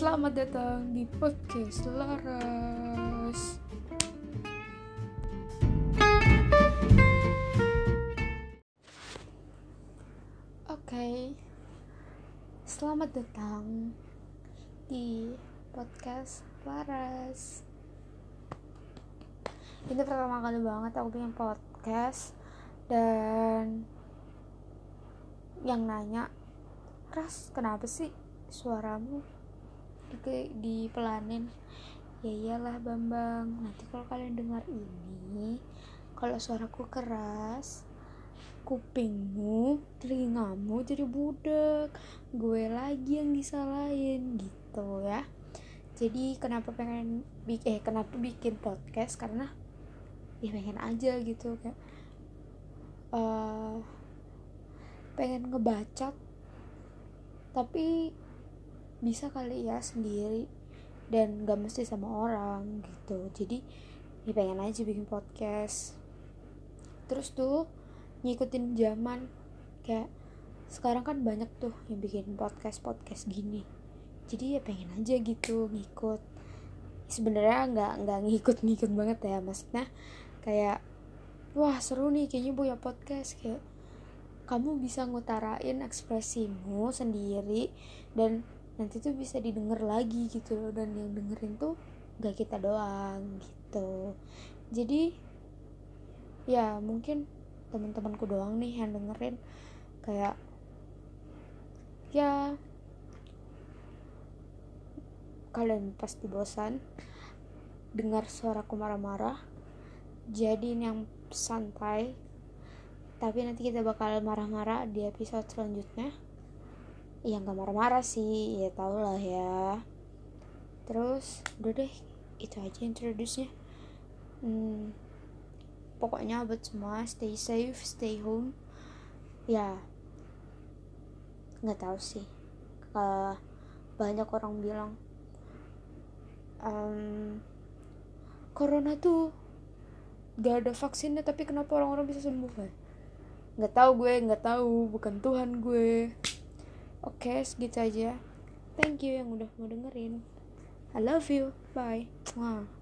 Selamat datang di podcast Laras. Oke, selamat datang di podcast Laras. Ini pertama kali banget aku bikin podcast dan yang nanya, Ras, kenapa sih suaramu di, dipelanin? Ya iyalah Bambang, nanti kalau kalian dengar ini, kalau suaraku keras, kupingmu, telingamu jadi budek, gue lagi yang disalahin gitu ya. Jadi kenapa pengen eh kenapa bikin podcast karena ya pengen aja gitu kayak uh, pengen ngebacot tapi bisa kali ya sendiri dan gak mesti sama orang gitu. Jadi ya pengen aja bikin podcast. Terus tuh ngikutin zaman. Kayak sekarang kan banyak tuh yang bikin podcast podcast gini. Jadi ya pengen aja gitu ngikut. Sebenarnya nggak nggak ngikut-ngikut banget ya. Maksudnya kayak wah seru nih kayaknya punya podcast. Kayak kamu bisa ngutarain ekspresimu sendiri dan nanti tuh bisa didengar lagi gitu loh dan yang dengerin tuh gak kita doang gitu. Jadi ya mungkin teman-temanku doang nih yang dengerin kayak ya kalian pasti bosan dengar suaraku marah-marah jadi yang santai tapi nanti kita bakal marah-marah di episode selanjutnya ya nggak marah-marah sih. Ya tau lah ya. Terus udah deh itu aja introduce nya hmm, pokoknya buat semua stay safe stay home. Ya nggak tahu sih. Uh, banyak orang bilang um, corona tuh gak ada vaksinnya tapi kenapa orang-orang bisa sembuh kan nggak tahu gue nggak tahu. Bukan Tuhan gue oke okay, segitu aja. Thank you yang udah mau dengerin. I love you. Bye. Mwah.